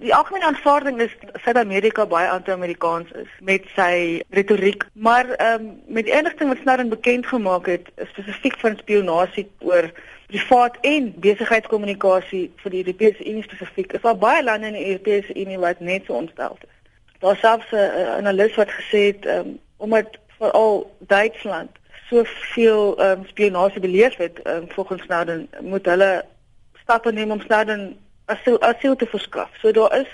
Die algemene aanvaarding is Suid-Amerika baie anti-Amerikaans is met sy retoriek, maar ehm um, met die inligting wat Snowden bekend gemaak het, spesifiek van spionasie oor privaat en besigheidskommunikasie vir die Europese Unie spesifiek, is daar baie lande in die Europese Unie wat net so ontstel is. Daar selfs 'n analis wat gesê het ehm um, omdat veral Duitsland soveel ehm um, spionasie beleef het, um, volgens Snowden moet hulle stappe neem om Snowden asiel asiel te verskaf. So daar is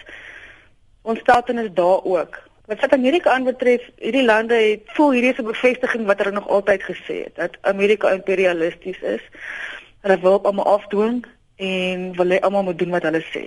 ons staatene daar ook. Wat Suid-Amerika aanbetref, hierdie lande het voel hierdie is 'n bevestiging wat hulle nog altyd gesê het dat Amerika imperialisties is. Hulle wil almal afdwing en wil hê almal moet doen wat hulle sê.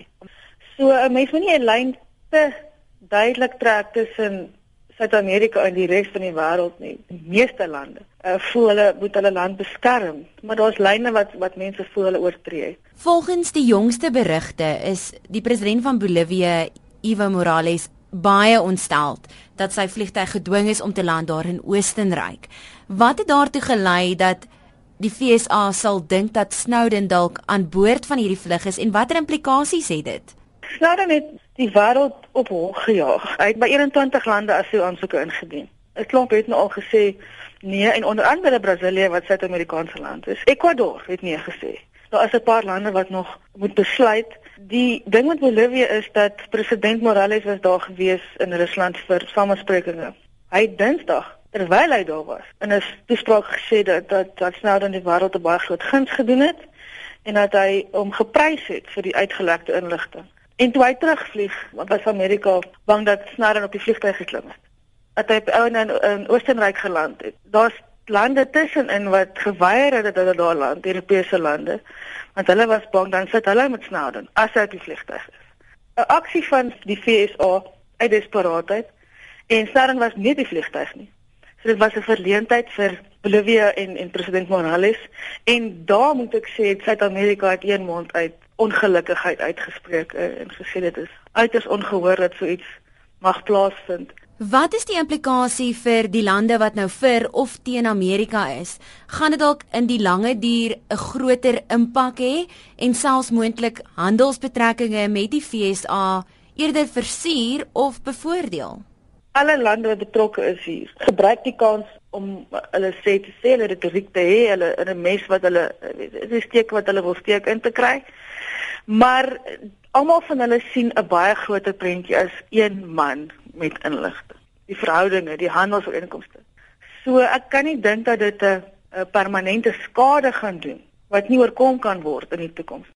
So 'n mens moet nie 'n lyn te duidelik trek tussen Suid-Amerika en die res van die wêreld nie. Die meeste lande uh, voel hulle moet hulle land beskerm, maar daar's lyne wat wat mense voel hulle oortree. Volgens die jongste berigte is die president van Bolivia, Evo Morales, baie ontstel dat sy vliegtuig gedwing is om te land daar in Oostenryk. Wat het daartoe gelei dat die FSA sal dink dat Snowden dalk aan boord van hierdie vlug is en watter implikasies het dit? Snowden het die wêreld op hol gejaag. Hy het by 21 lande asielaansoeke ingedien. 'n Klomp het nou al gesê nee en onder andere Brasilië wat Suid-Amerikaanse land is. Ecuador het nee gesê. Daar is 'n paar lande wat nog moet besluit. Die ding met Bolivia is dat president Morales was daar gewees in Rusland vir samesprekings. Hy Dinsdag terwyl hy daar was in 'n toespraak gesê dat dat dat Snowden die wêreld 'n baie groot guns gedoen het en dat hy hom geprys het vir die uitgelekte inligting. En toe hy terugvlieg, was Amerika bang dat Snowden op die vliegtuig geklim het. Dat hy in, in, in Oostenryk geland het. Daar's lande tussenin wat geweier het dat hulle daar land, Europese lande, want hulle was bang dan sit hulle met Snowden as hy op die vliegtuig is. 'n Aksie van die FSA uit desperaatheid en Snowden was nie die vliegtuig nie. So dit was 'n verleentheid vir Bolivia en en president Morales en daar moet ek sê Suid-Amerika het een mond uit ongelukkigheid uitgespreek eh, en gesê dit is uiters ongehoor dat so iets mag plaasvind. Wat is die implikasie vir die lande wat nou vir of teen Amerika is? Gaan dit dalk in die lange duur 'n groter impak hê en selfs moontlik handelsbetrekkinge met die FSA eerder versuur of bevoordeel? Alle lande wat betrokke is hier, gebruik die kans om hulle sê te sê hulle retoriek te hê, hulle 'n mes wat hulle die steek wat hulle wil steek in te kry. Maar almal van hulle sien 'n baie groter prentjie as een man met inligting. Die verhoudinge, die handelsooreenkomste. So ek kan nie dink dat dit 'n permanente skade gaan doen wat nie oorkom kan word in die toekoms.